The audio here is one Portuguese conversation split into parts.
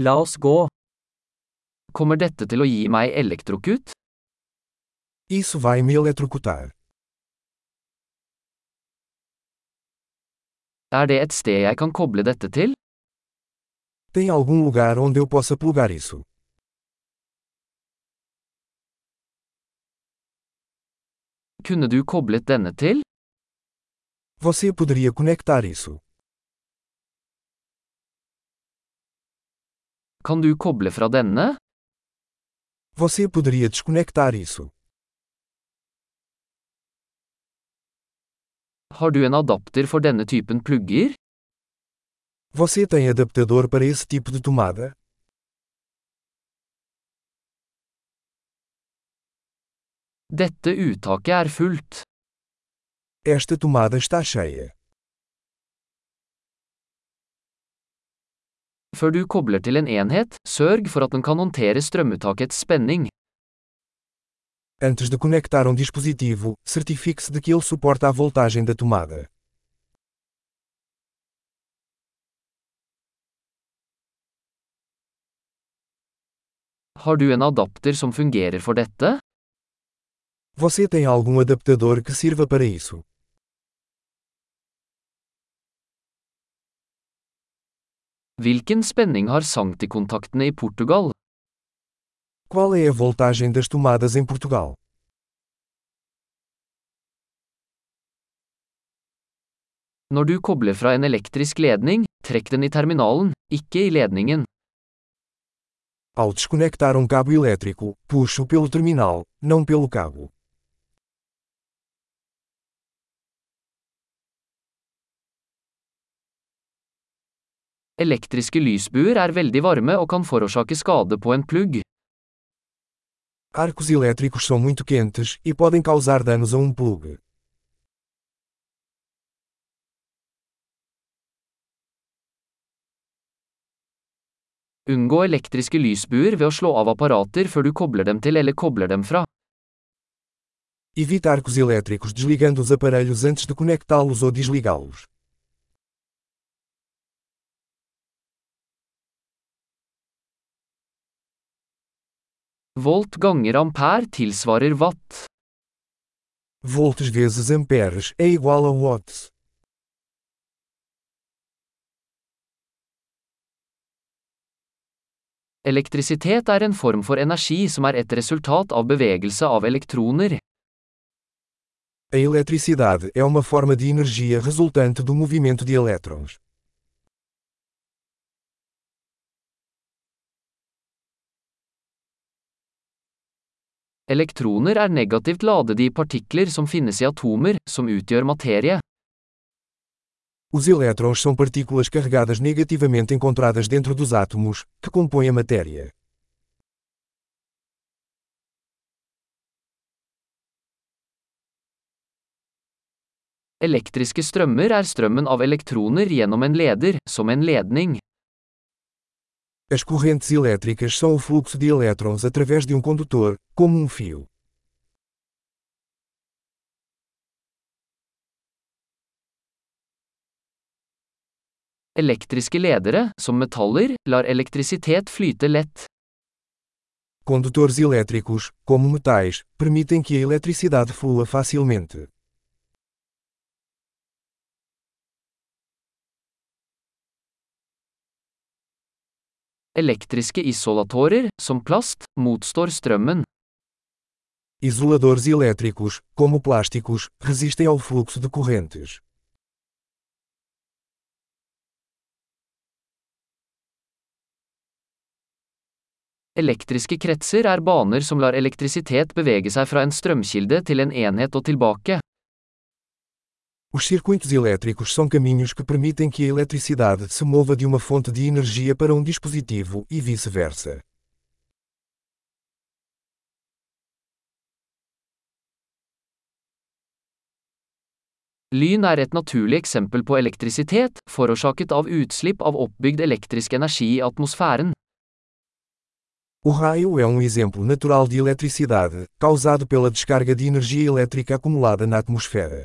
La oss gå. Kommer dette til å gi meg elektrokut? Isso vai me eletrocutar. Er det et sted jeg kan koble dette til? Tem algum lugar onde eu possa plugar isso? Kunne du koblet denne til? Você poderia conectar isso. Kan du koble fra denne? Você poderia desconectar isso. Har du en adapter for denne typen plugger? Você tem adaptador para esse tipo de tomada? Dette uttaket er fullt. Esta tomada está cheia. Før du kobler til en enhet, sørg for at den kan håndtere strømuttakets spenning. Antes de conectar um dispositivo, certifique-se de que ele suporta a voltagem da tomada. Har du en adapter som fungerer for dette? Você tem algum adaptador que sirva para isso? Hvilken spenning har sanktikontaktene i Portugal? Qual é a voltagem das tomadas em Portugal? Når du kobler fra en elektrisk ledning, trekk den i terminalen, ikke i ledningen. Ao desconectar um cabo elétrico, puxo pelo terminal, não pelo cabo. Elektriske lysbuer er veldig varme og kan forårsake skade på en plugg. Arcos elétricos são muito quentes e podem causar danos a um plug. Unngå elektriske lysbuer ved å slå av apparater før du kobler dem til eller kobler dem fra. Evite arcos elétricos desligando os aparelhos antes de conectá-los ou desligá-los. Volt ganger ampere tilsvarer watt. Volts vezes amperes é igual a watts. Elektrisitet er en form for energi som er et resultat av bevegelse av elektroner. A eletricidade é uma forma de energia resultante do movimento de elétrons. Elektroner er negativt ladede i partikler som finnes i atomer, som utgjør materie. Os elétrons são partículas carregadas negativamente encontradas dentro dos átomos, que compõem a matéria. Elektriske strømmer er strømmen av elektroner gjennom en leder, som en ledning. As correntes elétricas são o fluxo de elétrons através de um condutor, como um fio. Elektriske ledere, som metaller, lar elektrisitet flyte lett. Condutores elétricos, como metais, permitem que a eletricidade flua facilmente. Elektriske isolatorer, som plast, motstår strømmen. Isoladores elétricos, como plásticos, resistem ao fluxo de correntes. Elektriske kretser er baner som lar elektrisitet bevege seg fra en strømkilde til en enhet og tilbake. Os circuitos elétricos são caminhos que permitem que a eletricidade se mova de uma fonte de energia para um dispositivo e vice-versa. Lyn er et naturlig eksempel på elektrisitet, forårsaket av utslipp av oppbygd elektrisk energi i atmosfæren. O raio é um exemplo natural de eletricidade, causado pela descarga de energia elétrica acumulada na atmosfera.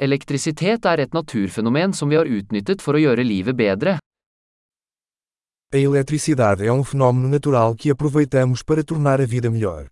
Er naturfenomen vi har utnyttet livet bedre. A eletricidade é um fenômeno natural que aproveitamos para tornar a vida melhor.